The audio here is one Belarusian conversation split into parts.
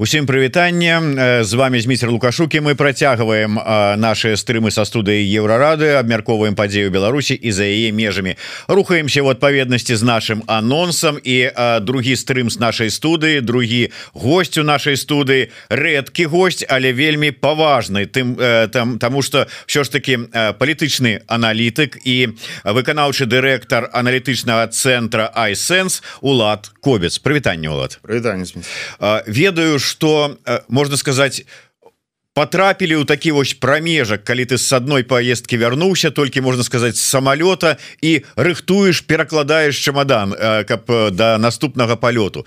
Усім прывітанне. З вами Зміцер лукашукі мы працягваем наши стрымы са студыі еўрарады абмярковаем падзею Беларусі і за яе межамі. Рухаемся в адпаведнасці з нашим анонсам і другі стрым з нашай студыі другі гость у нашай студыі. Рэдкі гость але вельмі паважны тым там тому что все ж таки палітычны аналітык і выканаўчы дырэктар аналітычнага центра айсенс улад кобец. Прывітанне улад. Ведаю что что э, можно сказать потрапілі ў такі вось прамежак калі ты с адной поездки вярнуўся толькі можна сказать с самолета і рыхтуеш перакладаешь чемодан э, каб э, да наступнага полету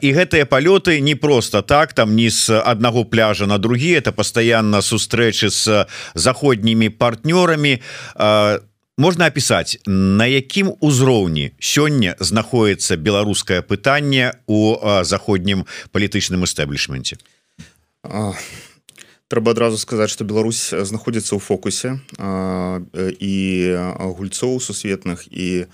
і гэтыя полеты не просто так там не с аднаго пляжа на другі это постоянно сустрэчы с заходнімі партнёрами там можна опісаць на якім узроўні сёння знаходіцца беларускае пытанне у заходнім палітычным эстэблішменце трэба адразу сказаць что Беларусь знаходзіцца ў фокусе і гульцоў сусветных і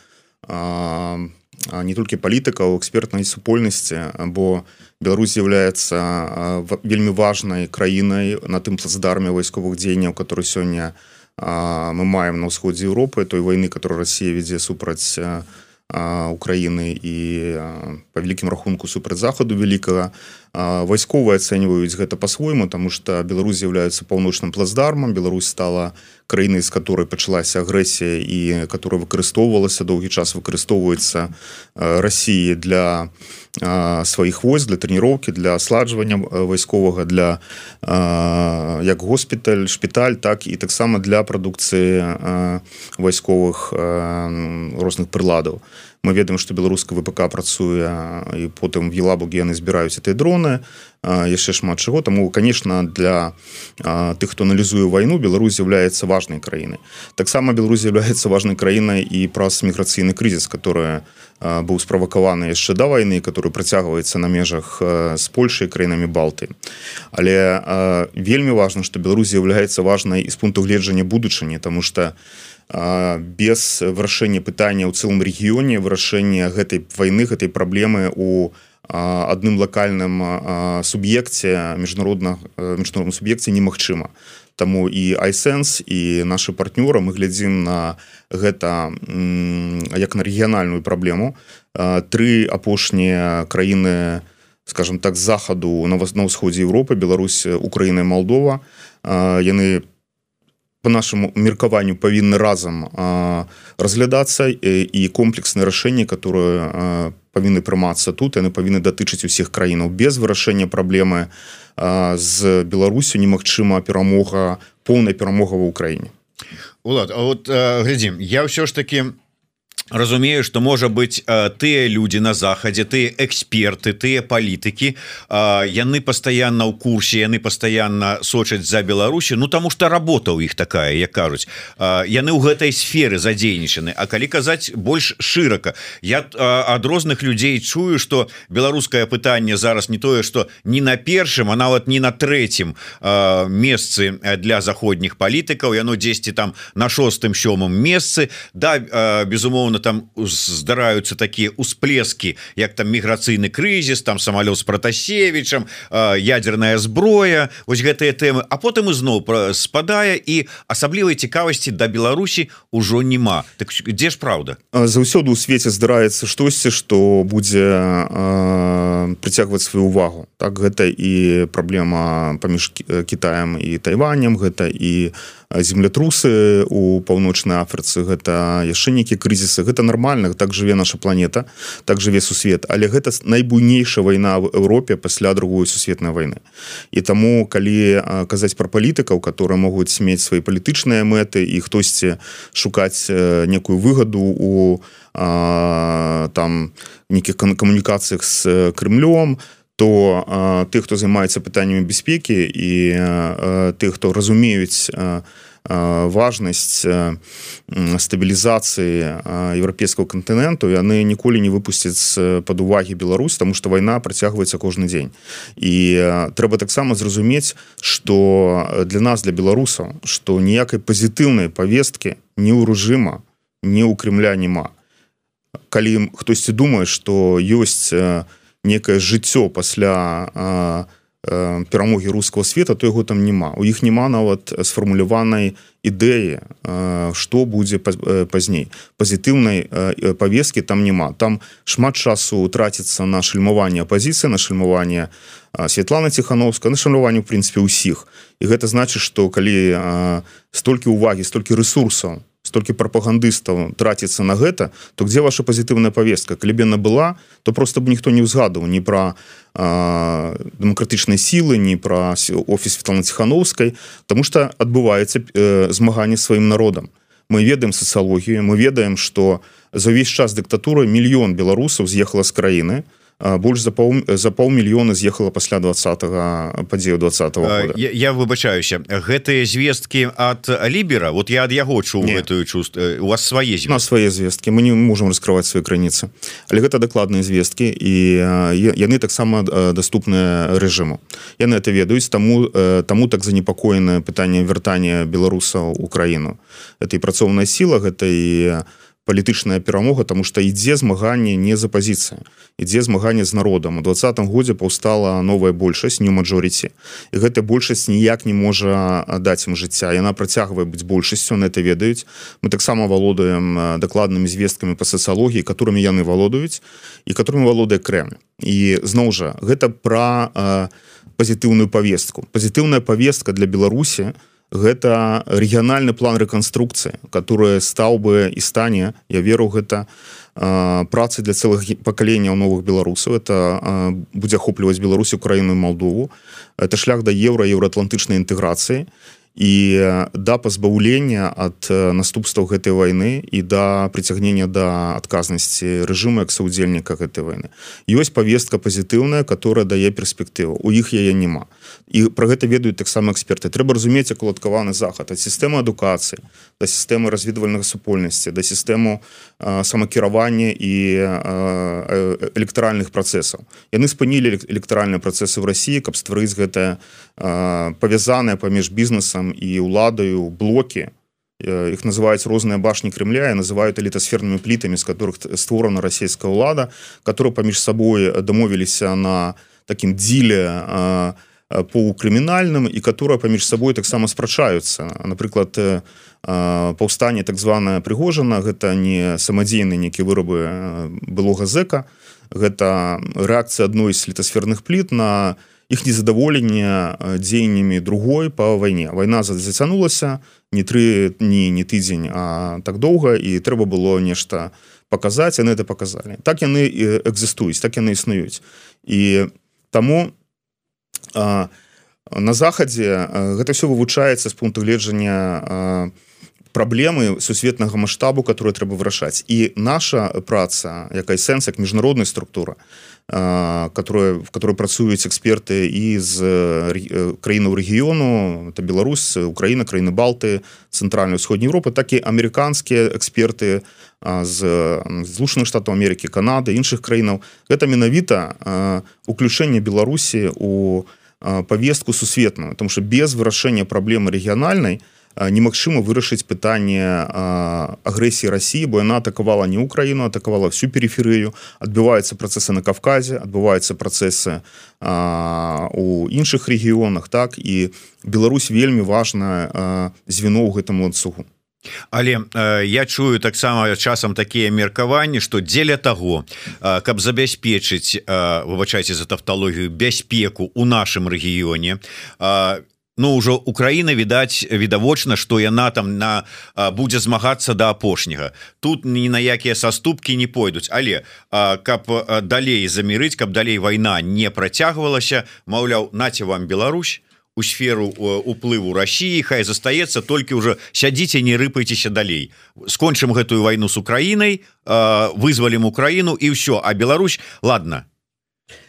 не толькі палітыкаў экспертнай супольнасці бо Беларусь з'яўляецца вельмі важнай краінай на тым плацдарме вайсковых дзеянняў который сёння у мы маем на ўсходзе Еўропы той войны которую Россия вядзе супраць Украіны і по вялікім рахунку супраць захаду великкага вайсковыя ацэньваюць гэта по-свойму тому что Беларусь з'яўляецца паўночным плацдармам. Беларусь стала краінай з которой пачалася агрэсія і которая выкарыстоўвалася доўгі час выкарыстоўваецца Росіі для сваіх войск для трэніроўкі для асладжвання вайсковага для як госпіталь шпіталь так і таксама для прадукцыі вайсковых розных прыладаў мы ведаем что беларуска ВПК працуе і потым в елабуге яны збіраюць этой дроны яшчэ шмат чаго. Таму конечно для тых хто аналізуе вайну Беларусь з'яўляецца важной краіны таксама Беларусь з'яўляецца важной краінай і праз міграцыйны крызіс которая быў справакаваны яшчэ да вайны который працягваецца на межах з Польшай краінамі балты але вельмі важно что Беларусь з'яўляецца важнай і з пункту гледжання будучыні тому что у без вырашэння пытання ў цэлым рэгіёне вырашэння гэтай войны гэтай праблемы у адным лакальным суб'екце міжнародна міжнародным суб'екце немагчыма. Таму і айсэнс і наши партнёры мы глядзім на гэта як на рэгіянальную праблему. Тры апошнія краіны скажем так захаду на вас на ўсходзе Европы Беларусь Украіна Молдова яны по по нашему меркаванню павінны разам разглядацца і комплекснае рашэнне которое павінны прымацца тут яны павінны датычыць усіх краінаў без вырашэння праблемы з Беларусю немагчыма перамога поўная перамога в Украіне Улад вот глядзім я ўсё ж таки у разумею что можа быть тыя люди на захадзе ты эксперты тыя палітыкі яны постоянно ў курсе яны постоянно сочаць за Беларусі Ну тому что работа у іх такая як кажуць. Яны ў гэтай сферы задзейнічаны. А калі казаць больш шырака я ад розных людзей чую что беларускае пытанне зараз не тое что не на першым а нават не на третьем месцы для заходніх палітыкаў. Яно 10 там на шостым сёмым месцы. Да безумоўно безумоўно там здараюцца такія усплески як там міграцыйны крызіс там самолет с протасевичам ядерная зброя ось гэтыя темы а потым ізноў спадае і асаблівай цікавасці да Беларусі ўжо няма. Так дзе ж правда заўсёды у свеце здараецца штосьці что будзе прыцягваць сваю увагу так гэта і праблема паміж Китаем і тайванем гэта і землетрусы у паўночнай Афрыцы гэта яшчэ нейкі крызісы. Гэта нормально так жыве наша планета так жыве сусвет. Але гэта найбуйнейшая вайна в Еўропе пасля другой сусветнай войны. І таму калі казаць про палітыкаў которые могуць мець свои палітычныя мэты і хтосьці шукаць некую выгаду у а, там нейкіх камунікацыях з крымлем то тых хто займаецца пытаннямі бяспекі і тых хто разумеюць важнасць стабілізацыі еўрапейского кантыненту яны ніколі не выпусцяць пад увагі Беларусь тому что вайна працягваецца кожны дзень і трэба таксама зразумець что для нас для беларусаў что ніякай пазітыўнай повесткі не ў рэжыма не ў Крымля няма калі хтосьці думае что ёсць некае жыццё пасля перамогі руского света то яго там няма. У іх няма нават сфармуляванай ідэі што будзе пазней. Пазітыўнай павескі там няма. Там шмат часу траціцца на шальмаванне апозіцыі на шальмаванне Святлана ціхановска на шанаванне в прынцыпе ўсіх і гэта значыць што калі столькі увагі столькі ресурсаў столькі прапагандыстаў траціцца на гэта то где ваша пазітыўная повестка клебена была то просто бы ніхто не ўзгадаў не про дэмакратычнай сілы не пра офіс Светлана ціхановскай тому что адбываецца э, змаганне сваім народам. Мы ведаем сацыялогію мы ведаем что за ўвесь час дыктатуры мільён беларусаў з'ехала з краіны то больш за пол за паўмільёна з'ехала пасля двадцатого падзею двадцатого я, я выбачаюся гэтыя звесткі от лібера? Вот я ад яго чу гэтую чувств у вас свае на свае звесткі мы не можем раскрываць свае крыніцы. Але гэта дакладныя звесткі і яны таксама доступныя рэжыму. Яны это ведаюць таму таму так занепакоенае пытанне вяртання беларусаў украіну это і працоўная сіла гэта і палітычная перамога тому что ідзе змаганне не за пазіцыя ідзе змаганне з народам. У двадцатым годзе паўстала новая большасць не мажорыці і гэтая большасць ніяк не можа даць ім жыцця. Яна працягвае быць большасцю на это ведаюць. Мы таксама валодаем дакладнымі звесткамі по сацыялогіі которыми яны валодаюць і которым валодае крэмль і зноў жа гэта пра пазітыўную повестку пазітыўная повестка для беларусі у гэта рэгіянальны план рэканструкцыі которая стаў бы і стане. Я веру гэта працы для цэлых пакаленняў новых беларусаў. Это будзе ахопліваць Беларусь украіну Малдову. Это шлях да еўра еўраатлантычнай інтэграцыі. І да пазбаўлення ад наступстваў гэтай войны і да прыцягнення да адказнасці рэжыму як саўдзельніка гэтай войны ёсць повестка пазітыўная которая дае перспектыву. У іх яе няма і про гэта ведаюць таксама эксперты. Трэба разумець як уладкаваны захад. Ад сістэмы адукацыі да сістэмы разведвальнага супольнасці да сістэму самакіравання і электаральных працэсаў. Яны спынілі электаральныя працэсы в Росіі каб стварыць гэтае павязанае паміж бізнесам і уладаю блокі. Их называюць розныя башні Крымля і называют элітасфернымі плітамі з которых створана расійская ўлада которые паміж сабой дамовіліся на таким дзіле полукрымінальным і которая паміж сабой таксама спрачаюцца напрыклад паўстанне так званая прыгожана гэта не самадзейны нейкі вырабы былога зэка. Гэта рэакцыя адной з літасферных пліт на іх незадаволенне дзеяннямі другой по вайне вайна зацянулася не тры дні не тыдзень а так доўга і трэба было нешта паказаць яны это показалі так яны экзістуюць так яны існуюць і таму а, на захадзе гэта все вывучаецца з пункту гледжання праблемы сусветнага маштабу которые трэба вырашаць. І наша праца якая сэнс як міжнародная структура которые в которой працуюць эксперты из краінаў рэгіёну это Беларусь Украина краіны балты цэнтральной усходняй Европы так і амерыканскія эксперты з злучаных штатаў Америки Канады іншых краінаў. Гэта менавіта уключэнне Беларусі у повестку сусветную потому что без вырашэння праблемы рэгіянальнай то немагчыма вырашыць пытанне агрэсіі Росіі бо яна атакавала не Украіну атакавала всю периферыю. Адбываюцца працэсы на Кавказе адбываюцца працэсы у іншых рэгіёнах так? І Беларусь вельмі важна звено ў гэтым ланцугу Але э, я чую таксама часам такія меркаванні што дзеля таго э, каб забяспечыць э, выбачайце за тавталогію бяспеку у нашым рэгіёне э, Ну ўжо Украіна відаць відавочна што яна там на будзе змагацца да апошняга. Тут ні на якія саступкі не пойдуць. Але а, каб далей замірыць каб далей вайна не працягвалася Маўляў наце вам Беларусь у сферу уплыву Росіі Хай застаецца толькі ўжо сядзіце не рыпайцеся далей. Скончым гэтую вайну з Украінай вызвалім Украіну і ўсё. А Беларусь ладно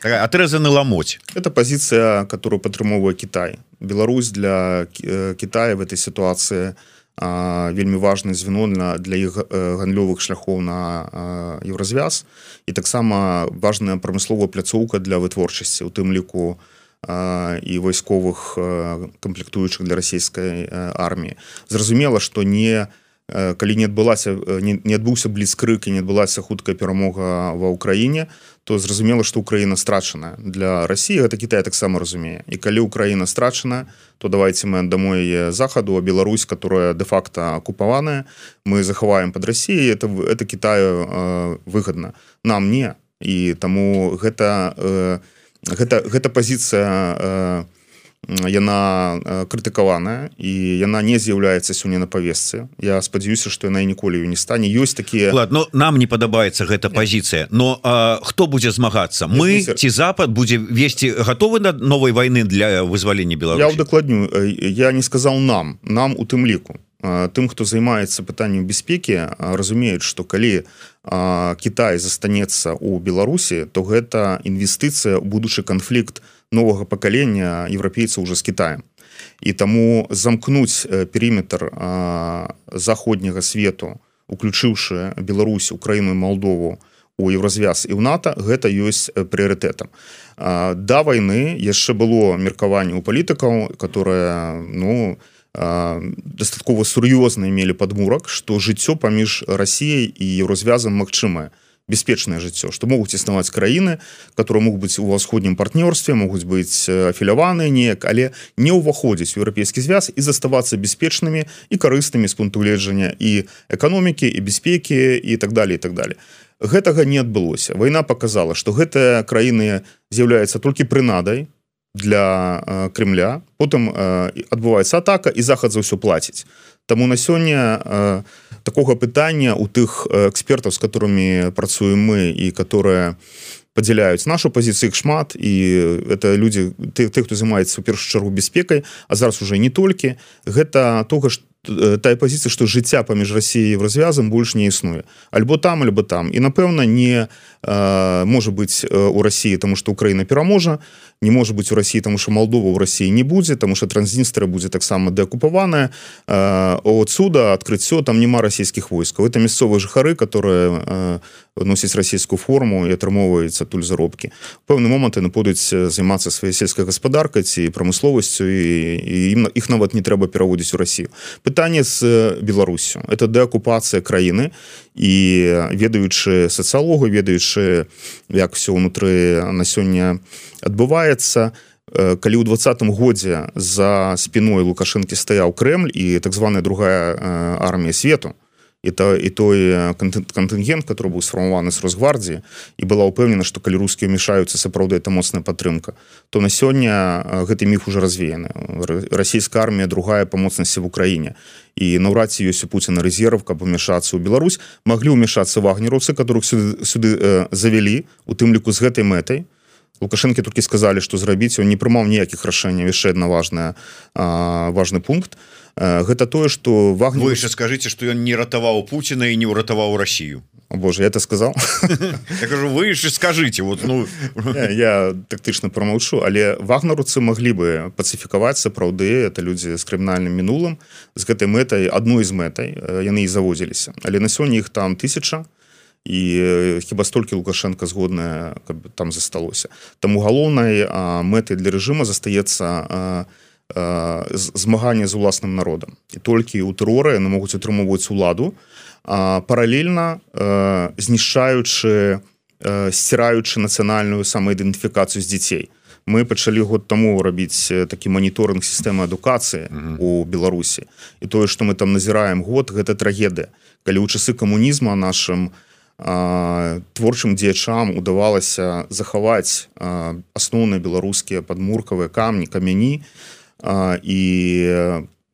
отрезаны ламоць это позиция которую падтрымоўвае Китай. Беларусь для э, Китая в этой ситуации вельмі важное звено для для іх э, гандлёвых шляхоў на еўразвяз і таксама важная прамысловая пляцоўка для вытворчасці у тым ліку і вайсковых камплектуючых для расійскай арміі. Зразумела что не калі не адбылася не, не адбыўся бліцкрык і не адбылася хуткая перамога ва ўкраіне то зразумела што Украіна страчаная для Росіі гэта Кітай таксама разумее. І калі Украіна страчана то давайте мы дамой захаду а Беларусь которая де-факто акупаваная мы захаваем под Росіяй это это Китаю э, выгодна нам не. І таму гэта э, гэта гэта пазіцыя э, яна крытыкаваная і яна не з'яўляецца сёння на павесцы Я спадзяюся што яна ніколі не стане. Ёсць такія ладно нам не падабаецца гэта пазіцыя но а, хто будзе змагацца? Мы ці запад будзе весці гатовы да новой войны для вызвалення Беларусь Я удакладню я не сказал нам нам у тым ліку тым хто займаецца пытанням бяспекі разумеюць што калі Кітай застанецца у Беларусі то гэта інвестыцыя будучы канфлікт у новага пакалення еўрапейцаў уже з Китаем і таму замкнуць перыметр заходняга свету уключыўшы Беларусь Украіну Молдову у еўразвяз і ў НАТО гэта ёсць прыярытэтам. Да войны яшчэ было меркаванне у палітыкаў которое ну дастаткова сур'ёзна мелі падмурак што жыццё паміж Расіяй і еўразвязам магчымае бяспечнае жыццё што могуць існаваць краіны которые могуць быць у ўсходнім партнёрстве могуць быць афіляваныя неяк але не ўваходзіць еўрапейскі звяз і заставацца бяспечнымі і карыснымі з пункту гледжання і эканомікі і бяспекі і так далее і так далее. Гэтага не адбылося. Вайна показала что гэтыя краіны з'яўляецца толькі прынадай для Крымля потым адбываецца атака і захад за ўсё плаціць. Таму на сёння такога пытання у тых экспертаў з которыми працуем мы і которые падзяляюць нашу пазіцыю шмат і это людзі ты ты хто займаецца у першую чаргу бяспекай а зараз уже не толькі. Гэта тога что тая пазіцыя што жыцця паміж Росіяй развязам больш не існуе альбо там альбо там. І напэўна не можа быць у Росіі тому что Украіна пераможа не можа быць у Росіі тому что Молдова у Росіі не будзе тому что транзністра будзе таксама дэакупаваная отсюда адкрыццё там няма расійскіх войскаў это мясцовыя жыхары которые носіць расійскую форму і атрымоўваецца туль заробкі пэўны момант яны будуць займацца сваёй сельскай гаспадаркай ці прамысловасцю і ім іх нават не трэба пераводзіць у Росію пытанне з Беларусю. Это дэакупацыя краіны і ведаючы сацыялогу ведаючы як все ўнутры на сёння адбываецца калі ў двадцатым годзе за спіной лукашэнкі стаяў Крэль і так званая другая армія свету і то і той кантынгент который быў сфармаваны з Росгвардіі і была ўпэўнена што калі рускія мешаюцца сапраўды это моцная падтрымка то на сёння гэты міф уже развеяны расійская армія другая па моцнасці в Украіне і наўрад ці ёсць у Пуціна рэзерв каб умешацца ў Беларусь. Маглі ўмешацца вагнеровцы которых сюды, сюды э, завялі у тым ліку з гэтай мэтай лукашэнкі толькі сказалі што зрабіць он не прымаў ніякіх рашэнняў. Яшчэ одна важная важный пункт. Гэта тое что вагнер вы яшчэ скажите что ён не ратаваў Пуціна і не ўратаваў Россию Боже я это сказал я кажу вы яшчэ скажите вот ну. Я тактычна промаўчу але вагнаруцы маглі бы пацыфікаваць сапраўды это людзі з крымінальным мінулым з гэтай мэтай адной з мэтай яны і заводзіліся. Але на сёння іх там тысяча і хіба столькі лукашенко згодная каб там засталося. Таму галоўнай мэтай для рэжыма застаецца змагання з уласным народам. І толькі ў тэроры яны могуць атрымоўваць уладу паралельна знішчаючы сціраючы нацыянальную самаідэнтыфікацыю з дзяцей. Мы пачалі год таму рабіць такі моніторинг сістэмы адукацыі у Беларусі. І тое што мы там назіраем год гэта трагедыя. Калі ў часы камунізма нашим творчым дзеячам удавалася захаваць асноўныя беларускія падмуркавыя камні камяні. І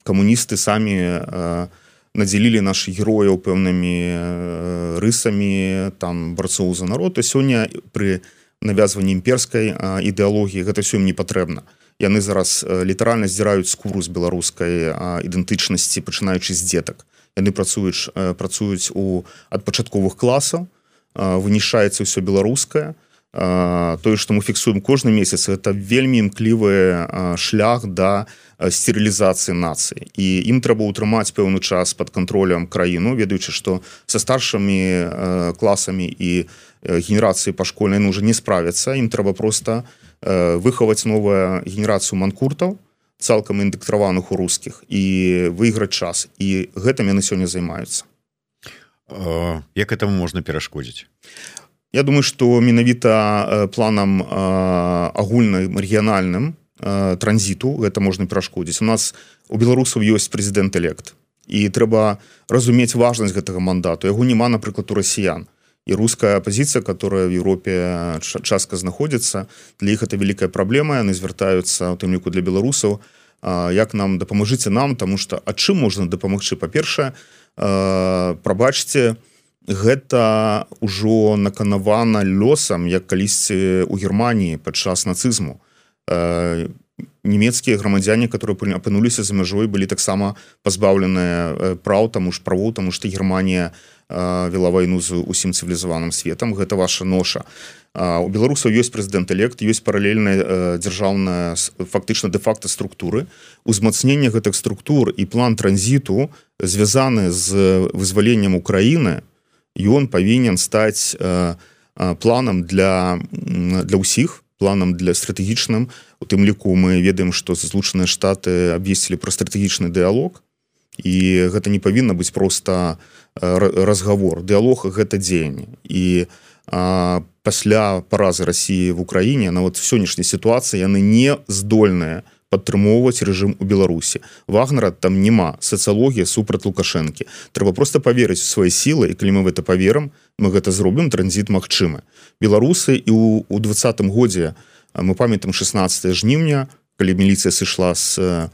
камуністы самі надзялілі наши герояў пэўнымі рысамі там барцоў за народ. І сёння пры навязванні імперскай ідэалогіі гэта сём не патрэбна. Яны зараз літаральна здзіраюць скуру з беларускай ідэнтычнасці пачынаючы з дзетак яны працуюць працуюць у ад пачатковых класаў вынішаецца ўсё беларускае. Тое што мы фіксуем кожны месяц это вельмі імклівы шлях да стерылізацыі нацыі. І ім трэба ўтрымаць пэўны час под контролем краіну ведаючы што са старшымі класамі і генерацыі пашкольнай ну уже не справяцца. Ім трэба просто выхаваць новая генерацыю манкуртаў цалкам індэктраваных у рускіх і выйграць час. І гэтым яны сёння займаюцца. Як этому можна перашкодзіць? Я думаю что менавіта планам агульным рэгіянальным транзіту гэта можна перашкодзіць. У нас у беларусаў ёсць прэзідэнт элект і трэба разумець важнасць гэтага мандату. Яго няма напрыклад у расіян і руская апозіцыя которая в Еўропе частка знаходзіцца для іх это вялікая праблема яны звяртаюцца у тым ліку для беларусаў як нам дапамажыце нам тому что а чым можна дапамагчы па-першае прабачце гэта ўжо наканавана лёсам як калісьці у Геррманіі падчас нацызму. Нямецкія грамадзяне которые апынуліся за мяжой былі таксама пазбаўленыя праў таму ж правоў таму што Геррманія вела вайну з усім цывілізаваным светом гэта ваша ноша. У беларусаў ёсць прэзідэнт элект ёсць паралельная дзяржаўная фактычна де-факта структуры. Узмацнення гэтых структур і план транзіту звязаны з вызваленнем Украіны ён павінен стаць планам для для ўсіх планам для стратэгічным. У тым ліку мы ведаем што злучаныя штаты абвесцілі пра стратэгічны дыалог і гэта не павінна быць просто разговор дыалог гэта дзеянне. І а, пасля паразы Росіі в Украіне нават сённяшняй сітуацыі яны не здольныя падтрымоўваць рэжым у Беларусі. Вагнера там няма сацыялогія супраць лукашэнкі. Трэба просто поверыць свае сілы і калі мы в это поверым мы гэта зробім транзіт магчымы. Беларусы і у, у двадцатым годзе мы памятам 16 жніўня калі міліцыя сышла з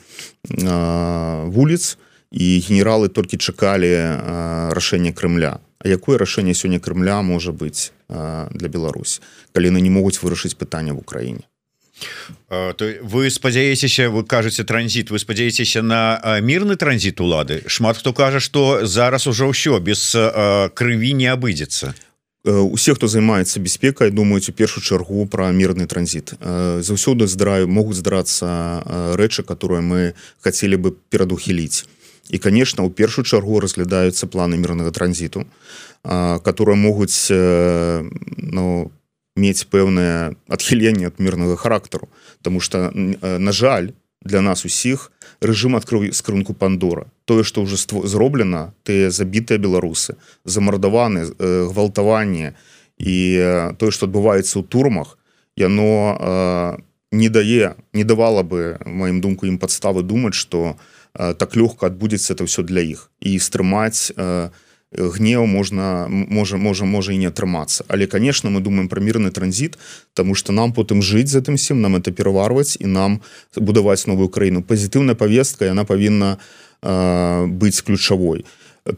вуліц то і генералы толькі чакалі рашэнне Крымля. А якое рашэнне сёння Крымля можа быць для Беларусь калі яны не могуць вырашыць пытання в Украіне? То вы спадзяецеся вы кажаце транзіт вы спадзяецеся на мірны транзіт улады? Шмат хто кажа что зараз ужо ўсё без крыві не абыдзецца. Усе хто займаецца бяспекай думаюць у першую чаргу про мірны транзіт. Заўсёды здраю могуць здарацца рэчы которые мы хацелі бы перадухіліць і конечно у першую чаргу разглядаюцца планы мірнага транзіту которые могуць ну, мець пэўнае адхіленне ад мірнага характару. Тому что на жаль для нас усіх рэжым адкрыў скрынку пандора тое что уже зроблена ты забітыя беларусы замардаваны гвалтаванне і тое что адбываецца ў турмах яно не дае не давала бы маім думку ім падставы думаць что у Э, так лёгка адбудзецца это все для іх і стрымаць э, гнеў можна можа можа можа і не атрымацца але конечно мы думаем про мірны транзіт тому что нам потым жыць за тым сім нам это пераварваць і нам будаваць новую краіну пазітыўная повестка яна павінна э, быць ключавой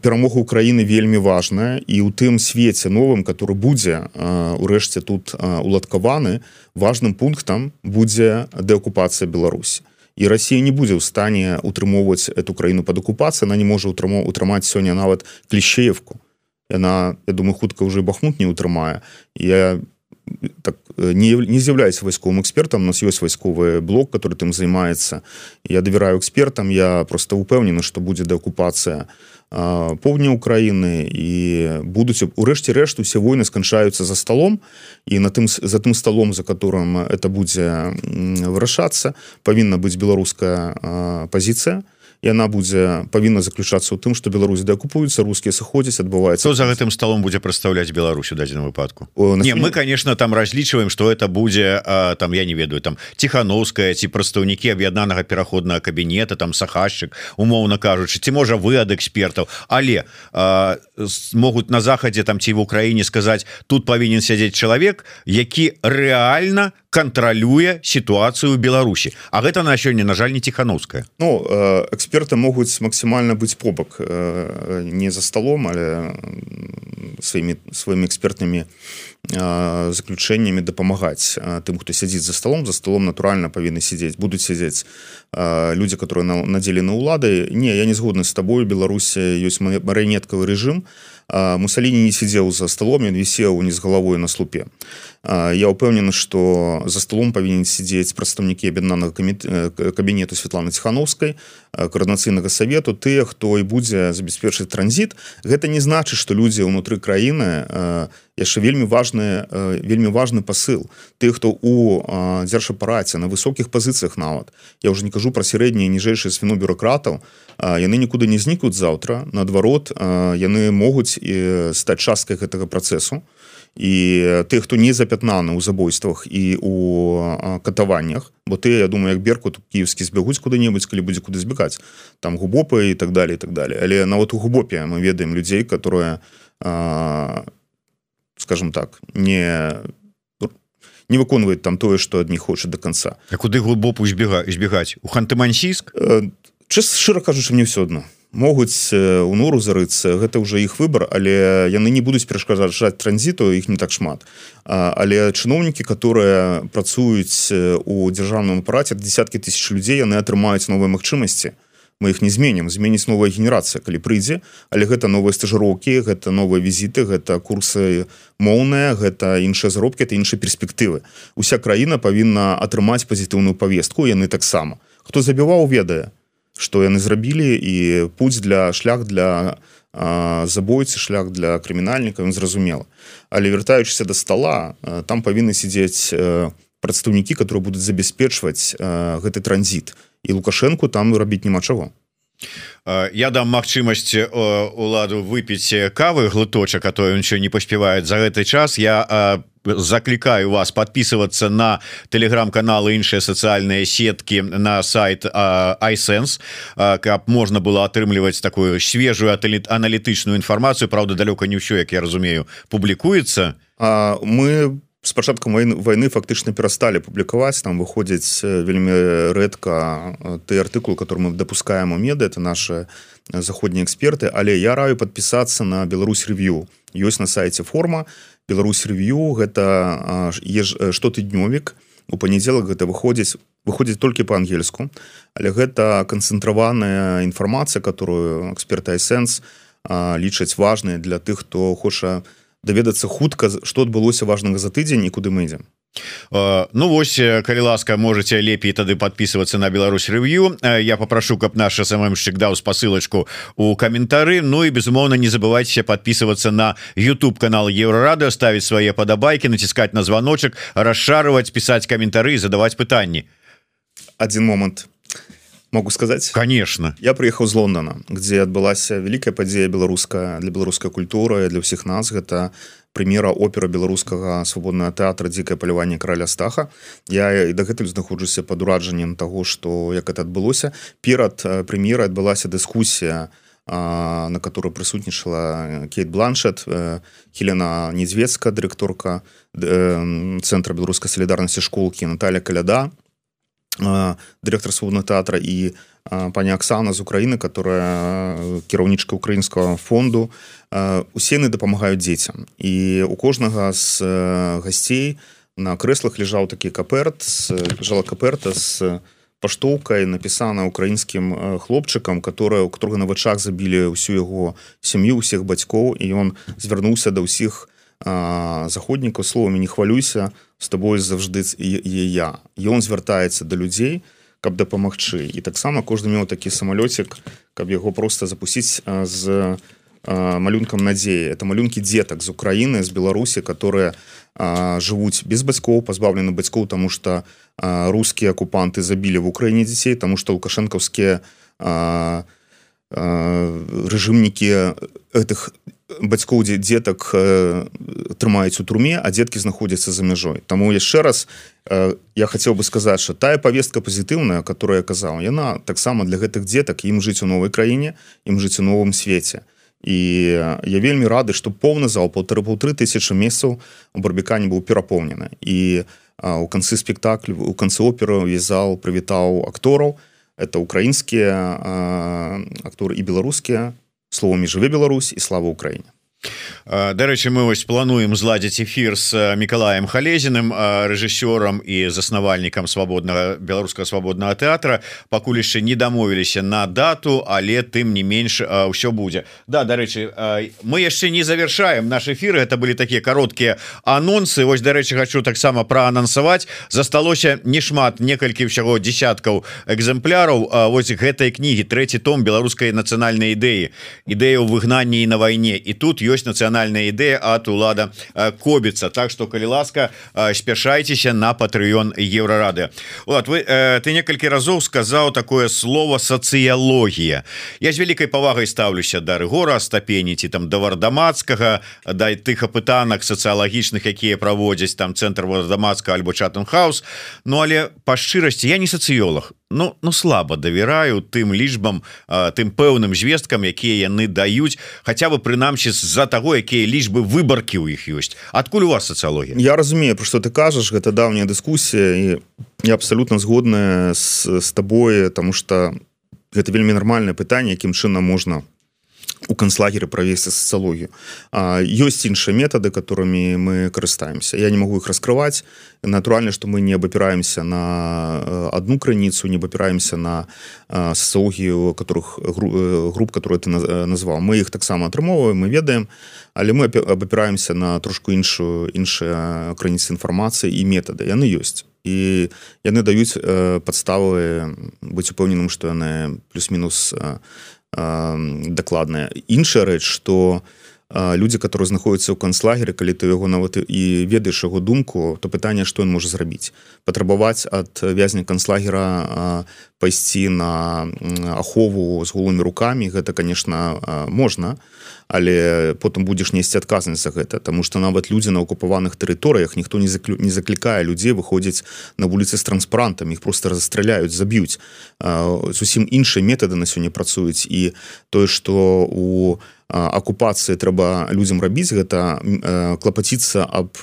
перамога Украіны вельмі важная і ў тым свеце новым который будзе урэшце тут уладкаваны важным пунктам будзе дэакупацыя Беларусі і Росія не будзе ў стане утрымоўваць эту краіну под акупацыі она не можа утрымо утрымаць сёння нават клішеевку яна я думаю хутка уже бахмут не утрымае я так не не з'яўляюсь вайсковым экспертам у нас ёсць вайсковы блок который тым займаецца я давяраю экспертам я просто упэўнены что будзе дэакупацыя поўдня Украіны і будуць урэшце рэшт усе войны сканчаюцца за столом. І на тым за тым столом за которым это будзе вырашацца павінна быць беларуская пазіцыя яна будзе павінна заключацца ў тым что Беларусь дэакупуецца рускія сыходзяць адбываецца за гэтым столом будзе прадстаўляць Беларусь у дадзеным выпадку? О, не мы конечно там разлічваем что это будзе а, там я не ведаю там тихохановская ці прадстаўнікі аб'яднанага пераходнага кабінета там сахашчык умоўна кажучы ці можа вы ад экспертаў. Але а, могуць на захадзе там ці в Украіне сказаць тут павінен сядзець чалавек які реально кантралюе сітуацыю Беларусі А гэта на сёння на жаль не тихохановская Ну эксперты могуць максімальна быць побак не за столом але сваімі сваімі экспертнымі заключэннямі дапамагаць тым хто сядзіць за столом за столом натуральна павінны сядзець будуць сядзець людзі которые надзелі на улады не я не згодны з табою Беларусі ёсць марыянеткавы рэжым мусаліні не сидзеў за столом ён вісеў не з галавой на слупе. Я упэўнены что за столом павінен сидзець прадстаўнікі аб'яднанага кабінету Светланы ціхановскай коорднацыйнага совету тыя хто і будзе забяспечыць транзит. Гэта не значыць что людзі ўнутры краіны яшчэ вельмі важны вельмі важны посыл. Ты хто у дзяржапараце на высокіх пазіцыях нават я уже не кажу про сярэднія ніжэйшыя свіну бюрократаў яны нікуды не знікнуць заўтра. Наадварот яны могуць стаць часткай гэтага працэсу. І ты хто не запятнаны ў забойствах і у катаваннях бо ты я думаю як беркут кіевскі збягуць куды-небудзь калі будзе куды збегаць там губопы і так далее так далее але нават у губопе мы ведаем людзей которые скажем так не не выконваюць там тое что адні хоча до конца А куды глубоку збега збегаць у ханты-мансійск чыс шчыра кажучы мне все одно могуць у нору зарыцца гэта ўжо іх выбор але яны не будуць перашкажаць транзіту іх не так шмат. Але чыноўнікі которые працуюць у дзяржаўным праце десяткі тысяч людзей яны атрымаюць новыя магчымасці. Мы іх не зменім. Зменіць новая генерацыя калі прыйдзе але гэта новыя стажыроўкі гэта новыя візіты гэта курсы моўныя гэта іншыя заробкі это іншыя перспектывы. Уся краіна павінна атрымаць пазітыўную повестку яны таксама. Хто забіваў ведае что яны зрабілі і путь для шлях для забойцы шлях для крымінальніка зразумела. Але вяртаючыся до стола там павінны сидзець прадстаўнікі которые будуць забяспечваць гэты транзит і лукашенко там рабіць няма чаго я дам магчымасць уладу выпіць кавы глыточак а то ён еще не паспявает за гэты час. Я заклікаю вас подписываться на телеграм-каналы іншыя сацыяльныя сетки на сайт iSense каб можна было атрымліваць такую свежую аналітычную інфармацыю. Праўда далёка не ўсё як я разумею публікуецца. Мы с пачаткам войны фактычна перасталі публікаваць. Там выходзіць вельмі рэдка ты артыкул который мы допускаем у меды это наши заходнія эксперты. Але я раю подпісацца на Беларусь рев'ю ёсць на сайте форма Беларусь рев'ю гэта штотыднёвік. У панядзелак гэта выходзіць выходзіць толькі по-ангельску але гэта канцэнтраваная інфармацыя которую эксперта эсэнс лічаць важныя для тых хто хоча даведацца хутка што адбылося важнага за тыдзень і куды мы ідзем. Ну вось калі ласка можете лепей тады подписываться на Беларусь рев'ю я попрошу каб наш самымщик даў спасылочку у каментары. Ну і безумоўно не забывайте подписываться на YouTube канал еврорады ставить свае падабайки націскать на звоночек расшарывать писать каментары задавать пытанні. Один момант могу сказать? Конечно. Я приехал з Лондона где адбылася великкая падзея беларуска для беларускай культуры для ўсіх нас. Гэта прэм'ера опера беларускага свабоднага тэатра дзікае паляванне караля стаха я і дагэтуль знаходжуся под ураджаннем того что як это адбылося. Перад прэм'ерай адбылася дыскусія на которой прысутнічала кейт бланшет хелена недзвецка дырэкторка цэнтра беларускай салідарнасці школкі Наталя каляда дырэктар свободного тэатра і пані Аксана з Украіны которая кіраўнічка украінскага фонду. Усе яны дапамагаюць дзецям. І у кожнага з гасцей на крэслах ляжаў такі каперт жала каперта з паштоўкай напісана украінскім хлопчыкам которая у которого на вачах забілі ўсю яго сям'ю усіх бацькоў і ён звярнуўся да ўсіх заходнікаў словамі не хвалюйся с тобой заўжды я ён звяртаецца да людзей каб дапамагчы. І таксама кожны меў такі самалёцік каб яго просто запусціць з малюнкам надзеі. Это малюнкі дзетак з Украіны з Беларусі которые жывуць без бацькоў пазбаўлены бацькоў тому что рускія акупанты забілі в Украіне дзяцей тому что лукашэнкаўскія рэжымнікі гэтых бацькоў дзе дзетак э, трымаюць у турме а дзеткі знаходзяцца за мяжой. Таму яшчэ раз э, я хацеў бы сказаць что тая повестка пазітыўная которая казаў яна таксама для гэтых дзетак ім жыць у новай краіне ім жыць у новым свеце. І я вельмі рады что поўны зал полторы полторы тысячи месяцаў у барбікане быў перапоўнены. І у канцы спектаклю у канцы оперу весь зал прывітаў актораў. Это украінскія акторы і беларускія словамі жыве Беларусь і слава Украіне Дарэчы мы вось плануем зладзіць эфир с Миколаем халезіным рэжысёрам і заснавальнікам свабоднага беларускага свабоднага тэатра. Пакуль яшчэ не дамовіліся на дату але тым не менш ўсё будзе. Да дарэчы мы яшчэ не завершаем наш эфиры это былі такія кароткія анонсы. Вось дарэчы хочу таксама праанансаваць засталося не шмат некалькі ўсяго десяткаў экземпляраў Вось гэтай кнігі трэці том беларускай нацыянальнай ідэі. Ідэя ў выгнанні на вайне. І тут ёсць ёсць нацыянальная ідэя от улада кобіцца Так что калі ласка спяшайцеся на патрыён еўрарады вот вы ты некалькі разоў сказаў такое слово сацыялогія я з вялікай павагай ставлюся да рыгора стапеніці там да вардамацкага дай тых апытанак сацыялагічных якія праводзяць там цэнтр вардамацка альбо чатенхаус Ну але па шчырасці я не сацыёлог Ну ну слабо давяраю тым лічбам тым пэўным звесткам якія яны даюць хотя бы прынамсі з-за таго якія лічбы выбаркі ў іх ёсць. Адкуль у вас сацыялогія? Я разумею про што ты кажаш гэта даўняя дыскусія і я абсалютна згодная з, з табой тому что гэта вельмі нармальнае пытанне якім чынам можна у канцлагеры правесці сацыялогію ёсць іншыя метады которыми мы карыстаемся. Я не могу их раскрываць. Натуральна что мы не абапіраемся на э, одну крыніцу не абапіраемся на сацыологію которых э, груп которые ты э, назвал мы их таксама атрымоўваем мы ведаем але мы абапіраемся на трошку іншую іншыя крыніцы інфармацыі і метады. Яны ёсць. І яны даюць падставы быць упэўненым что яны плюс-мінус дакладная. Іншая рэч что люди которые знаходзяцца ў канцлагеры калі ты яго нават і ведаеш яго думку то пытанне что ён можа зрабіць патрабаваць ад вязня канцлагера пайсці на ахову з голымі руками гэта конечно можна але потым будзеш несці адказнасць за гэта тому что нават людзі на акупаваных тэрыторыях ніхто не заклю не заклікае людзей выходзіць на вуліцы з транспарантам их просто расстраляюць заб'юць. Зусім іншыя метады на сёння працуюць. І тое что у акупацыі трэба людзям рабіць гэта клапаціцца аб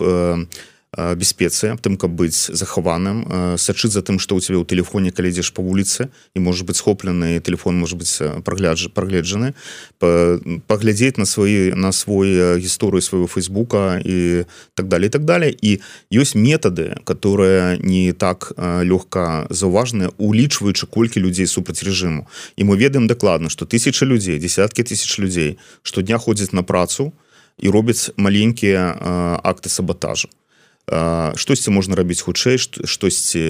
бяспецы аб тым каб быць захаваным сачыць за тым што ў цябе ў телефоне калі ідзеш па вуліцы і можа быць схоплены телефон может быть праглядж прагледжаны паглядзець на свае на свой гісторыю свайго фейсбука і так далее так далее. І ёсць метады которые не так лёгка заўважныя улічваючы колькі людзей супраць режиму і мы ведаем дакладна что тысячи людзей десяткі тысяч людзей штодня ходзяць на працу і робяць маленькія акты саботажу штосьці можна рабіць хутчэй штосьці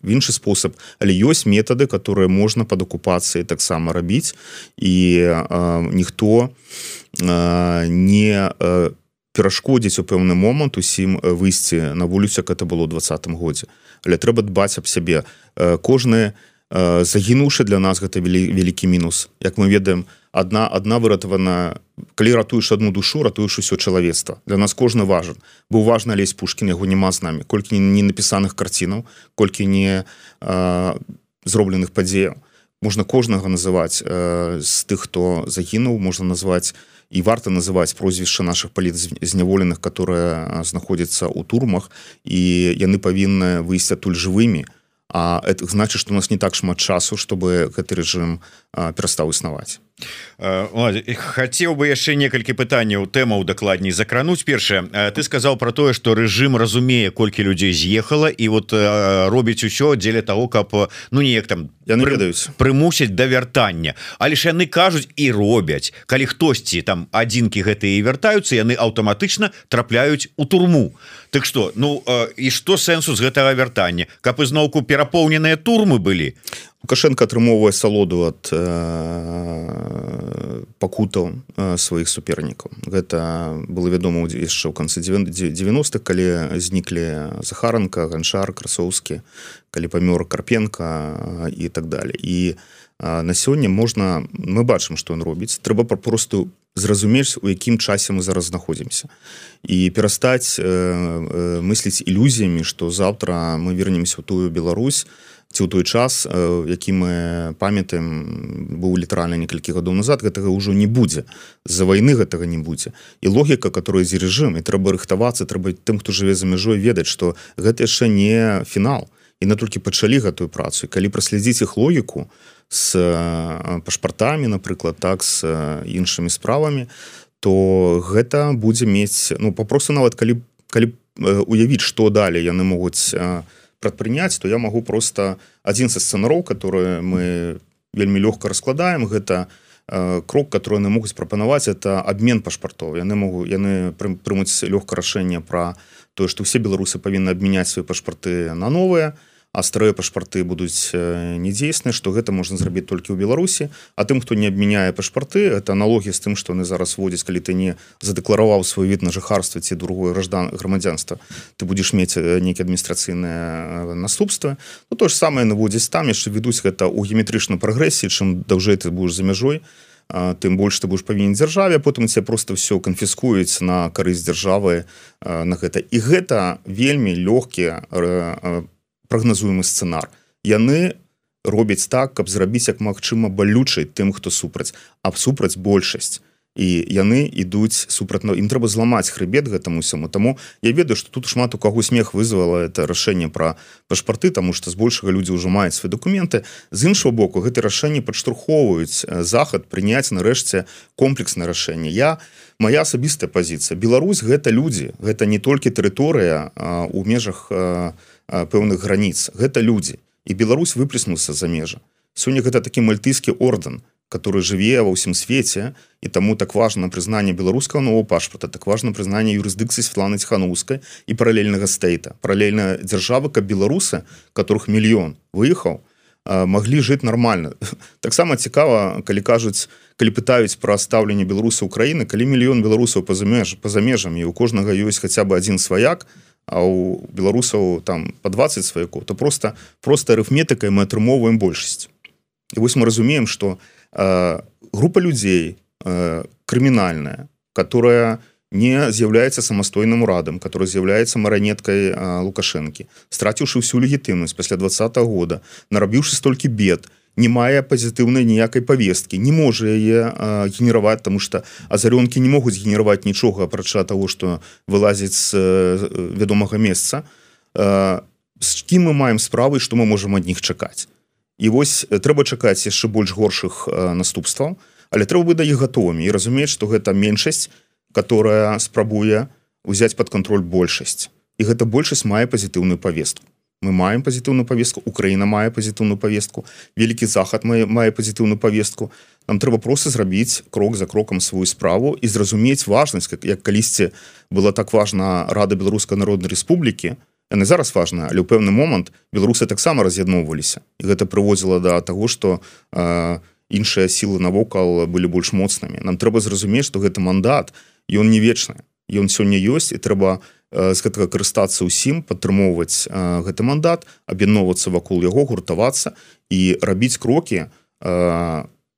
в іншы спосаб. Але ёсць метады которые можна под акупацыяй таксама рабіць. І ніхто не перашкодзіць у пэўны момант усім выйсці на вуліцу як это было двадцатым годзе. Але трэба дбаць аб сябе. Кожны загінуўшы для нас гэта вялікі мінус. Як мы ведаем одна одна выратавана калі ратуеш одну душу ратуеш усё чалавецтва. Для нас кожны важен. Быў важна лезь пушкін яго няма з намі. Колькі не напісаных карцінаў колькі не зробленых падзеяў. Можна кожнага называць э, з тых хто загінуў. Можна назваць і варта называць прозвішча наших паліт зняволеных которые знаходзяцца ў турмах. І яны павінны выйсці адтуль жывымі. А это значит что у нас не так шмат часу чтобы гэты режим перастаў існаваць хацеў бы яшчэ некалькі пытанняў тэмаў дакладней закрануць першае ты сказаў про тое что рэжым разумее колькі людзей з'ехала і вот робіць усё дзеля того каб ну неяк там яны ведаюць прымусяць да вяртання але ж яны кажуць і робяць калі хтосьці там адзінкі гэтыя вяртаюцца яны аўтаматычна трапляюць у турму. Так что ну і что сэнсу з гэтага вяртання? Каб ізноўку перапоўненыя турмы былі лукашенко атрымоўвае салоду ад э, пакутаў э, сваіх супернікаў гэта было вядома яшчэ ў канцы 90-х калі зніклі захаранка ганчар красоўскі калі памёр карпенко і так далее. І э, на сёння можна мы бачым што ён робіць трэба папросту зразумець у якім часе мы зараз знаходзімся. І перастаць э, э, мысліць ілюзіямі што заўтра мы вернемся ў тую Беларусь ці ў той час які мы памятаем быў літаральна некалькі гадоў назад гэтага ўжо не будзе. З-за вайны гэтага не будзе. І логіка которая з рэжым і трэба рыхтавацца трэба тым хто жыве за мяжой ведаць што гэта яшчэ не фінал. І на толькі пачалі гэтую працу. Калі праследзіць іх логіку з пашпартамі напрыклад так з іншымі справамі то гэта будзе мець ну попросту нават калі калі уявіць что далей яны могуць прадпрыняць то я могу просто адзін са сцэнараў которые мы вельмі лёгка раскладаем. Гэта крок который яны могуць прапанаваць это обмен пашпартов яны могу яны прымуць лёгка рашэнне про тое что все беларусы павінны абмяняць свои пашпарты на новыя. то а старыя пашпарты будуць недзейсныя што гэта можна зрабіць толькі ў Беларусі. А тым хто не абмяняе пашпарты это аналогі з тым што яны зараз водзяць калі ты не задэклараваў свой від на жыхарства ці другое граждан грамадзянства. Ты будзеш мець нейкі адміністрацыйнае наступства ну, то ж самае наводзіць там. Яшчэ ведуць гэта ў геометрычнай прагрэсіі. Чым даўжэй ты будешь за мяжой тым больш ты будешь павінен дзяржаве потым тебе просто все канфіскуюць на карысць дзяржавы на гэта. І гэта вельмі лёгкія прагназуемы сцэнар. Яны робяць так каб зрабіць як магчыма балючай тым хто супраць аб супраць большасць. І яны ідуць супраць ім трэба зламаць хрыбет гэтаму усяму таму я ведаю что тут шмат у каго смех вызвала это рашэнне про пашпарты тому что збольшага людзі ўжо маюць свои документы з іншого боку гэты рашэнне падштурхоўваюць захад прыняць нарэшце комплексна рашэнне. Я моя асабістая пазіцыя. Беларусь гэта людзі гэта не толькі тэрыторыя у межах у пэўных граніц. Гэта людзі. І Беларусь выплеснулся за межа сёння гэта такі мальтыйскі орден который жыве ва ўсім свеце і таму так важно прызнанне беларускага нового пашпарта так важно прызнанне юрысдыкцыі Светланы ханускай і паралельнага стейта. Паралельна дзяржавы каб беларусы которых мільён выехаў маглі жыць нормально таксама цікава калі кажуць калі пытаюць пра стаўленне беларуса Украіны калі мільён беларусаў па-за меж па-за межамі у кожнага ёсць хаця бы адзін сваяк то а у беларусаў там по 20 сваякоў то просто просто арыфметыкай мы атрымоўваем большасць. І вось мы разумеем что э, група людзей э, крымінальная которая не з'яўляецца самастойным урадам который з'яўляецца маранеткай э, лукашэнкі страціўшы всю легітымнасць пасля два -го года нарабіўшы столькі бед і не мае пазітыўнай ніякай повесткі не можа яе генераваць тому что азарёнкі не могуць генераваць нічога апрача того что вылазіць з вядомага месца. З кім мы маем справы что мы можемм ад них чакаць? І вось трэба чакаць яшчэ больш горшых наступстваў але трэба бы да іх гатовымі і разумець что гэта меншасць которая спрабуе взять под контроль большасць. І гэта большасць мае пазітыўную повестку мы маем пазітыўную повестку Украіна мае пазітыўную повестку вялікі захад мае мае пазітыўную повестку. Нам трэба просто зрабіць крок за крокам сваю справу і зразумець важнасць как як калісьці было так важна рада беларускай народнай Республікі яны зараз важна але ў пэўны момант беларусы таксама раз'ядноўваліся гэта прыводзіла да таго что іншыя сілы навокал былі больш моцнымі нам трэба зразумець что гэты мандат ён не вечны ён сёння ёсць і трэба з гэтага карыстацца ўсім падтрымоўваць гэты мандат аб'ядноўвацца вакол яго гуртавацца і рабіць крокі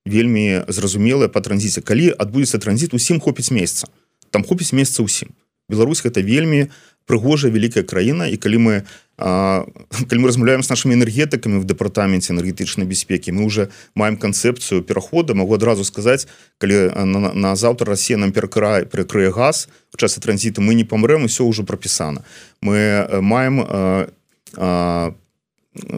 вельмі зразумелыя па транзіце. Калі адбудзецца транзіт усім хопіць месца. Там хопіць месца ўсім. Беларусь гэта вельмі прыгожая вялікая краіна і калі мы калі мы размаўляем з нашими энергетыкамі в дэпартаменце энергетычнай бяспекі мы уже маем канцэпцыю перахода. Могу адразу сказаць калі на, на заўтра Россия нам перакрай прыкрые газ в часе транзіту мы не памрэм все ўжо прапісана. Мы маем а, а,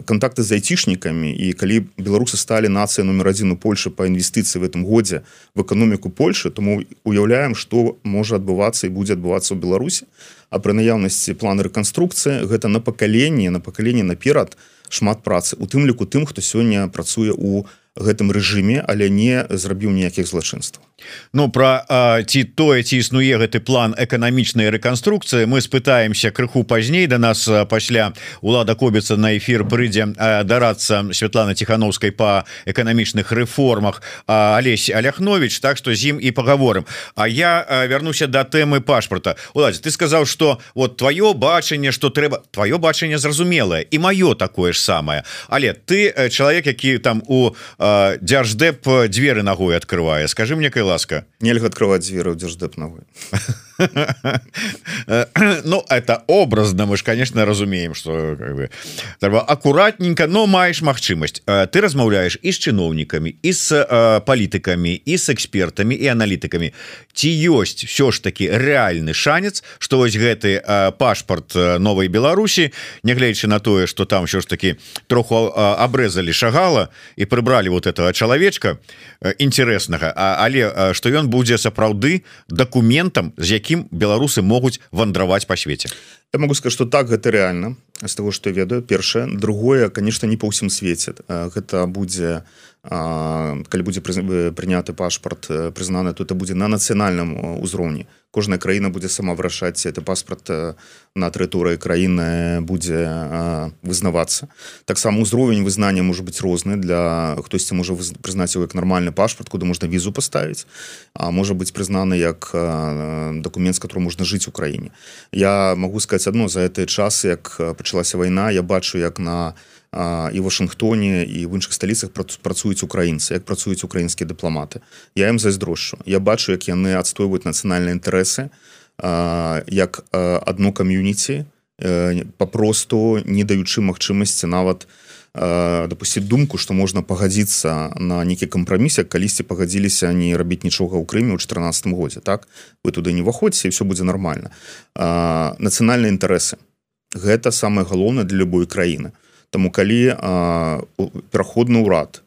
контакты з айцішнікамі і калі беларусы сталі нацыя номер адзін у Польшы по інвестыцыі в этом годзе в эканоміку Польши тому уяўляем что можа адбывацца і будзе адбывацца ў Беларусі а пры наяўнасці плана рэканструкцыі гэта на пакаленне на пакаленне наперад шмат працы. У тым ліку тым хто сёння працуе у гэтым рэжыме але не зрабіў ніякіх злачынстваў. Ну про ці тое ці існуе гэты план эканамічнай рэканструкцыі мы спытаемся крыху пазней. Да нас пасля лада кобіцца на эфир прыйдзе дарацца Святлана тихохановскай по эканамічных рэформах Алесь Аляхнович так что з ім і паговорым. А я вярнуся до тэмы пашпарта. Уладзе ты сказаў что вот твоё бачанне что трэба твоё бачанне зразумелае і маё такое ж самае. Але ты чалавек які там у дзярждэп дзверы ногой открывае скажи мне кай ласка. Нельга открывать дзверы дзярждэп ногой Ну это образно мы ж конечно разумеем что как бы трэба аккуратненько но маеш магчымасць. Ты размаўляешь і з чыноўнікамі і з палітыкамі і з экспертамі і аналітыкамі ці ёсць все ж таки реальны шанец что вось гэты пашпарт новой Беларусі нягледзячы на тое что там все ж таки троху абрэзалі шагала і прыбралі вот вот этого чалавечка интереснага але что ён будзе сапраўды документам з якім беларусы могуць вандраваць по свеце я могу сказать что так гэта реально з того что ведаю. Першае другое конечно не па ўсім свеце гэта будзе калі будзе прыняты пашпарт прызнаны тут будзе на нацыянальным узроўні. Кожная краіна будзе сама вырашаць это паспорт на тэрыторыі краіны будзе вызнавацца. Таксама узровень вызнання может быть розны. Для хтосьці можа прызнаць его як нармальны пашпарт куды можна візу поставить а можа быть прызнаны як документ с которым можна жыць у краіне я могу сказать одно. За гэты час як пачалася вайна я бачу як на і Вашынгтоне і в іншых сталіцах працуюць украінцы як працуюць украінскія дыпламаты. Я ім зайздрошчу. Я бачу як яны адстойваюць нацыянальныя інтарэсы як одно кам'юніці папросту не даючы магчымасці нават допусціць думку што можна пагадзіцца на нейкі кампраміс як калісьці пагадзіліся не рабіць нічога ў крыме ў 14 годзе так? Вы туды не ўваходзіце все будзе нормально нацыянальныя інтарэсы. Гэта самае галоўнае для любой краіны Таму калі пераходны ўрад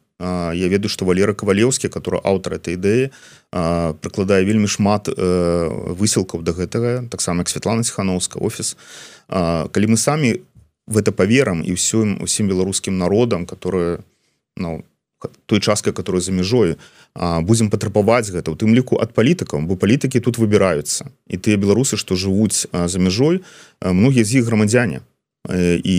я ведаю што валера кавалеўскі который аўтар этой ідэі прыкладае вельмі шмат высілкаў да гэтага таксама як Святлана ціхановска офіс. Калі мы самі в это паверам і ўсім усім беларускім народам которые ну, той часткай которую за мяжой будзем патрабаваць гэта у тым ліку ад палітыкаў бо палітыкі тут выбіраюцца. І тыя беларусы што жывуць за мяжой многія з іх грамадзяне і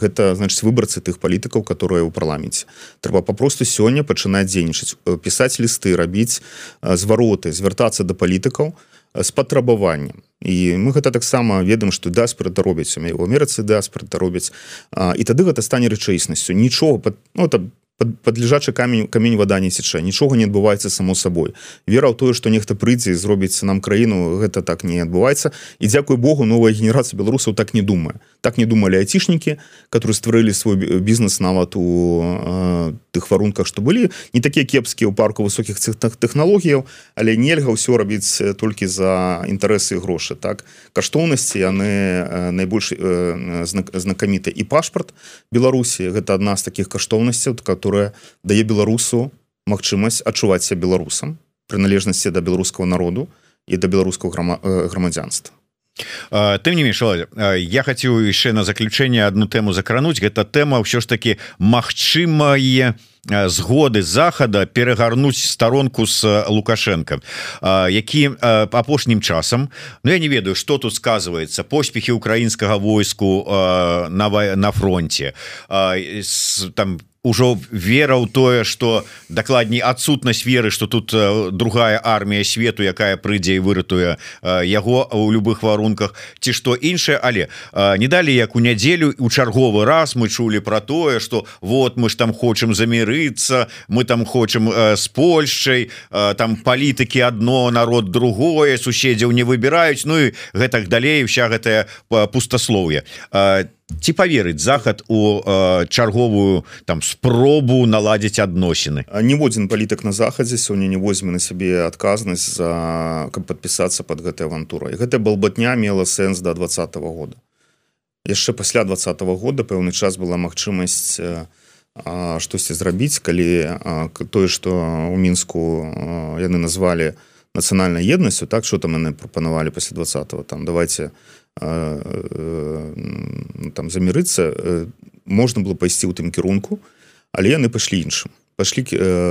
гэта значыць выбарцы тых палітыкаў которые ў парламенце. Трэба папросту сёння пачынаць дзейнічаць пісаць лісты рабіць звароты звяртацца да палітыкаў з патрабаваннем. І мы гэта таксама ведаем што даспрата робяць у амерыцы даспрата робяць. І тады гэта стане рэчаіснасцю. Нічога ну, там под лежачы камень камень вода не сеча нічога не адбываецца само сабой вера ў тое что нехта прыйдзе зробіць нам краіну гэта так не адбываецца і дзякуй Богу новая генерацыя беларусаў так не думае так не думалі айцішнікі которые стварылі свой бізнес нават у э, тых варунках что былі не такія кепскія ў парку высокіх цехтах тэхналогіяў але нельга ўсё рабіць толькі за інтарэсы грошы так? Каштоўнасці яны найбольш э, знакаміты і пашпарт Беларусі гэта адна з таких каштоўнасцяў которые которая дае беларусу магчымасць адчуваць себя беларусам прыналежнасці да беларускага народу і да беларускага грамадзянства. Тым не менш я хацеў яшчэ на заключэнне одну тэму закрануць. Гэта тэма ўсё ж таки магчымае згоды захада перагарнуць сторонку с лукашенко які апошнім часам Ну я не ведаю что тут сказывается поспехи украінскага войску на на фронте там ужо вера ў тое что дакладней адсутнасць веры что тут другая армія свету якая прыйдзе і выратуе яго у любых варунках ці што іншае. Але не далі як у нядзелю у чарговы раз мы чулі про тое что вот мы ж там хочам замірыцца мы там хочам с Польшчай там палітыкі одно народ другое суседзяў не выбіраюць Ну і гэтак далей вся гэтая пустаслоўе там ці поверыць захад у э, чарговую там спробу наладзіць адносіны? Ніводзін палітык на захадзе сёння не возьме на сябе адказнасць за каб подпісацца под гэтай авантурай. Гэта балбатня мела сэнс до двадцатого года. Яшчэ пасля двадцатого года пэўны час была магчымасць штосьці зрабіць калі тое что у мінску яны назвалі нацыянальнай еднасцю так что там яны прапанавалі пасля двадцатого там давайте там замірыцца можна было пайсці ў тым кірунку але яны пайшлі іншым. Пашлі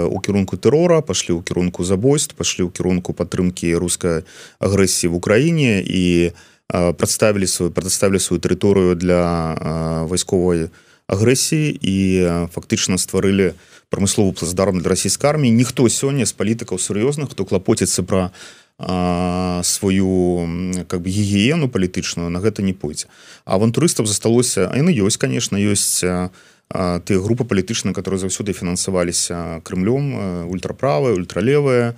у кірунку тэрора пашлі ў кірунку забойств пашлі ў кірунку падтрымкі рускай агрэсіі в Украіне і прадставілі сваю прадставілі сваю тэрыторыю для вайсковай агрэсіі і фактычна стварылі прамысловы плацдарм для расійскай арміі. Ніхто сёння з палітыкаў сур'ёзных хто клапоціцца пра сваю как бы гігіену палітычную на гэта не пойдзе. Авантурыстаў засталося яны ёсць конечно ёсць тыя групы палітычныя которые заўсёды фінансаваліся крымлём ультраправыя ультралевыя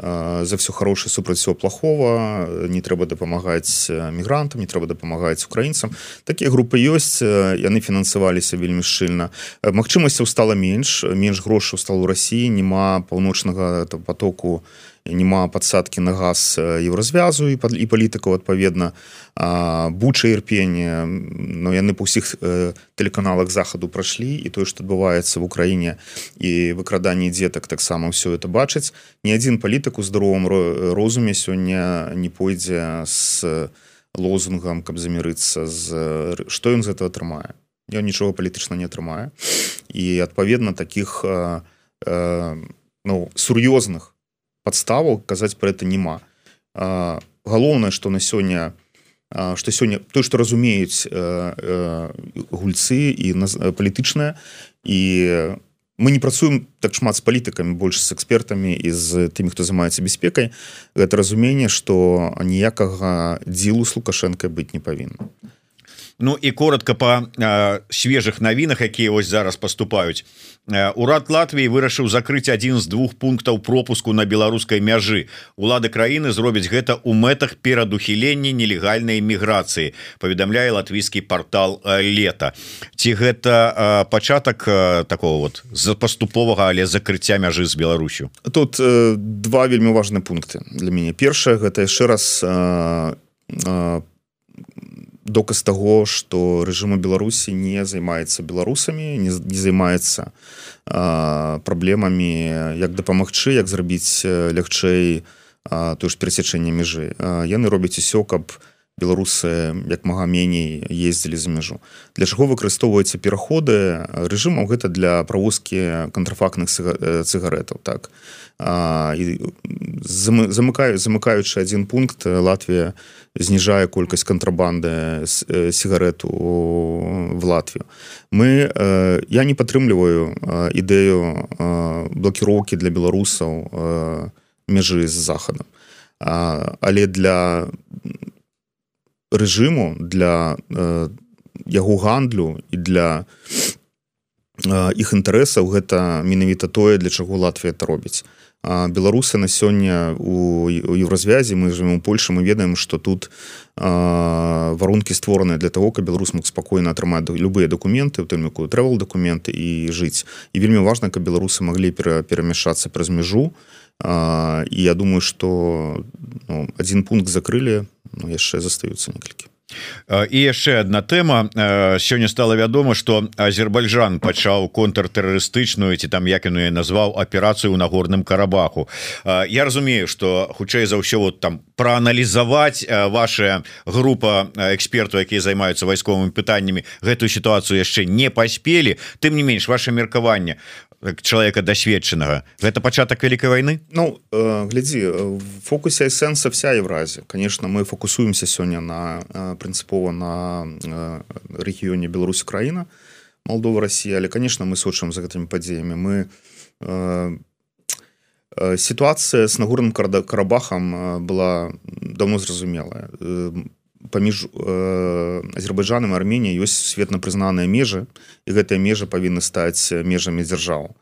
за все хорошее супраць всего плохого не трэба дапамагаць мігрантам не трэба дапамагаць украінцам. Такія групы ёсць яны фінансаваліся вельмі шчыльна. Магчымасцяў стала менш менш грошаў стало ў Росіі няма паўночнага потоку няма падсадкі на газ еўразвязу і пад і палітыкаў адпаведна. Буча ірпенне но яны па ўсіх тэлеканалах захаду прайшлі і тое што адбываецца в Украіне і выкраданні дзетак таксама ўсё это бачыць ні адзін палітык у здаровым розуме сёння не пойдзе з лозунгам каб замірыцца з што ён з этого атрымае. Ён нічога палітычна не атрымае. І адпаведна таких ну сур'ёзных подставаў казаць про это няма. Галоўнае что на сёння что сёння то что разумеюць гульцы і палітычная і мы не працуем так шмат з палітыкамі больш з экспертамі і з тымі хто займаецца бяспекай. Гэта разуменне что ніякага дзілу с лукашенко быць не павінна Ну і коротко по свежых навінах якія вось зараз поступаюць урад Латвіі вырашыў закрыць адзін з двух пунктаў пропуску на беларускай мяжы улады краіны зробяць гэта ў мэтах перадухілення нелегальнай міграцыі паведамляе латвійскі портал лета ці гэта пачатак такого вот за паступовага але закрыцця мяжы з Беларусю? Тут два вельмі важны пункты для мяне. Першае гэта яшчэ раз по доказ того что режима беларусі не займаецца беларусамі не, не займаецца праблемамі як дапамагчы як зрабіць лягчэй то ж перасечэнне межы яны робяць усё каб беларусы як мага меней ездзілі за мяжу. Для чаго выкарыстоўваюцца пераходы? Рэжымаў гэта для правозкі кантрафактных цыгарэтаў так. Замыкаю замыкаючы один пункт Латвія зніжае колькасць кантрабанды сигарету в Латвію. Мы я не падтрымліваю ідэю блокіроўкі для беларусаў межы з захадам. Але для рэжыму для яго гандлю і для іх інтарэсаў гэта менавіта тое для чаго Латвія это робіць. Беларусы на сёння у еўразвязі мы живем у Польше мы ведаем что тут варункі створаныя для того каб беларус мог спакойна атрымаць любыя документы у тымку travel документы і жыць. І вельмі важна каб беларусы пера перамяшацца праз мяжу і я думаю что ну, один пункт закрылі ну, яшчэ застаюцца некалькі і яшчэ одна тэма сёння стала вядома что Азербайджан пачаў контртэрарыстычную ці там як яну я назваў аперацыю на горным карабаху. Я разумею что хутчэй за ўсё вот там прааналізаваць ваша група эксперту якія займаюцца вайсковымі пытаннямі гэтую сітуацыю яшчэ не паспелі тым не менш ваше меркаванне человека досведчанага гэта пачатак вялікай войны? Ну э, глядзі фокусе эсэнса вся Евразія конечно мы фокусуемся сёння на прынцыпова на рэгіёне Беларусь краіна Молдова Россия але конечно мы сочым за гэтымі падзеямі мы э, сітуацыя с нагорным карабахам была давно зразумелая паміж э, азербайджанам армения ёсць светна прызнаныя межы і гэтыя межы павінны стаць межамі дзяржаў.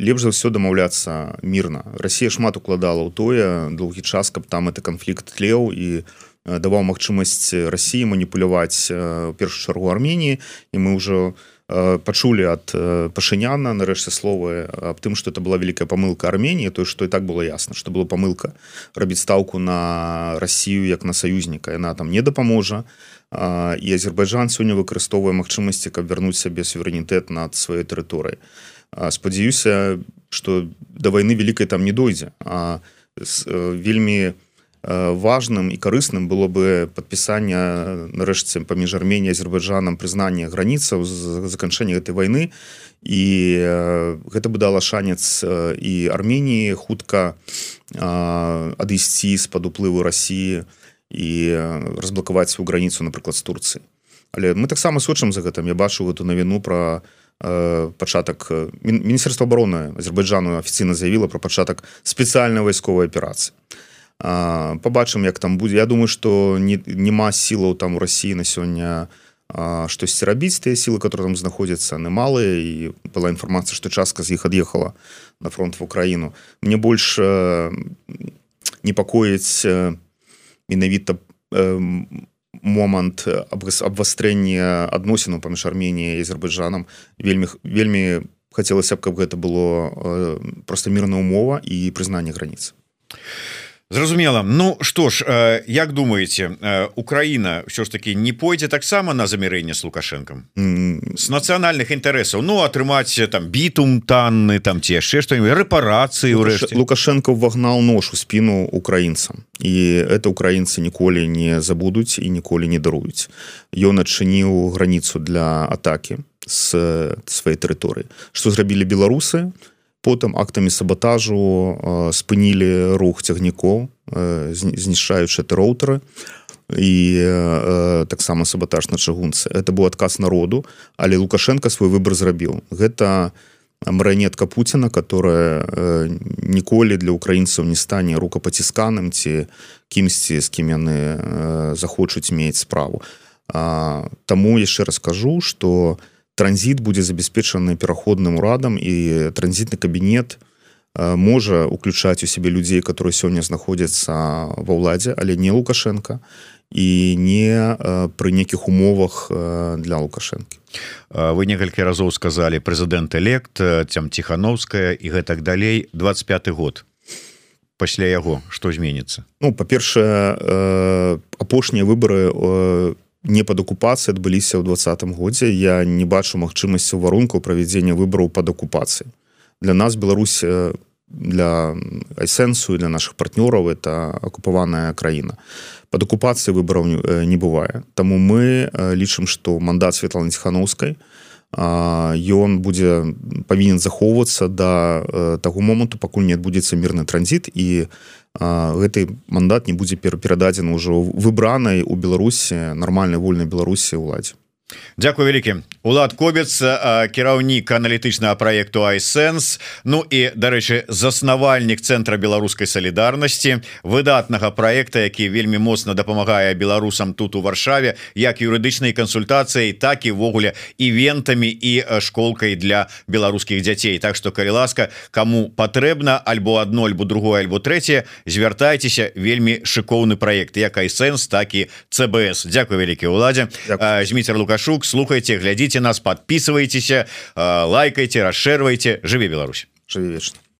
Лепш за ўсё дамаўляцца мірна. Росія шмат укладала ў тое доўгі час каб там это канфлікт тлеў і даваў магчымасць Росіі маніпуляваць у першую чаргу армении і мы ўжо у пачулі ад пашыняна нарэшце словы аб тым что это была вялікая памылка армении то что і так было ясно что было памылка рабіць стаўку на Россию як на саюзніка яна там не дапаможа і Азербайджан сёння выкарыстоўвае магчымасці каб вярнуць сябе суверэнітэт над сваёй тэрыторыяй спадзяюся что да войны вялікай там не дойдзе а вельмі у важным і карысным было бы подпісання нарэшце паміж арменией азербайджанам прызнання граніцаў заканчэння гэтай войны. І гэта бы дала шанец і армении хутка адысці з-пад уплыву Росіі і разблакаваць свою граніцу напрыклад з Турцыі але мы таксама сочым за гэтым я бачу эту навіну про пачатак міністерства обороны азербайджану афіцыйна заявіла про пачатак спецыяльнай вайсковай аперацыі побачым як там будзе Я думаю что не няма сілаў там у Росіі на сёння штосьці рабіць тыя сілы которые там знаходзяцца немалыя і была інфармацыя что частка з іх ад'ехала на фронт в Украіну. Мне больш непакоіць менавіта момант абвастрэння адносіну паміж арменией азербайджанам. Вельмі вельмі хацелася б каб гэта было просто мирная умова і прызнанне граніц зразумела. Ну что ж як думаете Украина все ж таки не пойдзе таксама на замірэнне с лукашенком mm. с нацыянальных інтарэсаў? Ну атрымаць там бітум танны там ці яшчэ что-нибудь рэпарацыі Лукаш... лукашенко вагнал нож у спину украінцам. І это украінцы ніколі не забудуць і ніколі не даруюць. Ён адчыніў граніцу для атаки с сваёй тэрыторыі. Что зрабілі беларусы? то потым актамі сабатажу спынілі рух цягнікоў знішчаючы роутары і таксама сабатаж на чыгунцы. Это быў адказ народу але лукашенко свой выбор зрабіў. Гэта марыянетка Пуціна которая ніколі для украінцаў не стане рукапацісканым ці кімсьці з кім яны захочуць мець справу. Таму яшчэ раскажу что у транзит будзе забяспечаны пераходным урадам і транзітны кабінет можа уключаць у сябе людзей которые сёння знаходзяцца ва ўладзе але не лукашенко і не пры нейкіх умовах для лукашэнкі вы некалькі разоў сказалі прэзідэнт элект цям ціхановская і гэтак далей. 25 год. Пасля яго што зменіцца Ну па-першае апошнія выборы у не пад акупацыі адбыліся ў двадцатым годзе. Я не бачу магчымасці варунку правядзення выбараў пад акупацыі для нас Беларусь для айсэнсу для наших партнёраў это акупаваная краіна. Под акупацыі выбараў не бывае. Таму мы лічым што мандат Светланы ціхановскай ён будзе павінен захоўвацца да таго моманту пакуль не адбудзецца мірны транзіт. І у гэты мандат не будзе перададзены ўжо выбранай у беларусі нармальнай вольнай беларусі ўладзе Дякую вялікі Улад кобец кіраўнік аналітычнага проекту айсэнс Ну і дарэчы заснавальнік цэнтра беларускай салідарнасці выдатнага проекта які вельмі моцна дапамагае беларусам тут у варшаве як юрыдычнай кансультацыяй так і ввогуле івентамі і школкай для беларускіх дзяцей Так что калі ласка кому патрэбна альбо одно альбо другое альбо трэцяе звяртайцеся вельмі шыкоўны проект як айсэнс так і цбс Дякую вялікі уладзе зміцер лука Лукашук слухайте глядите нас подписывайтесь лайкайте расшервайте живи Беларусь. Живи вечно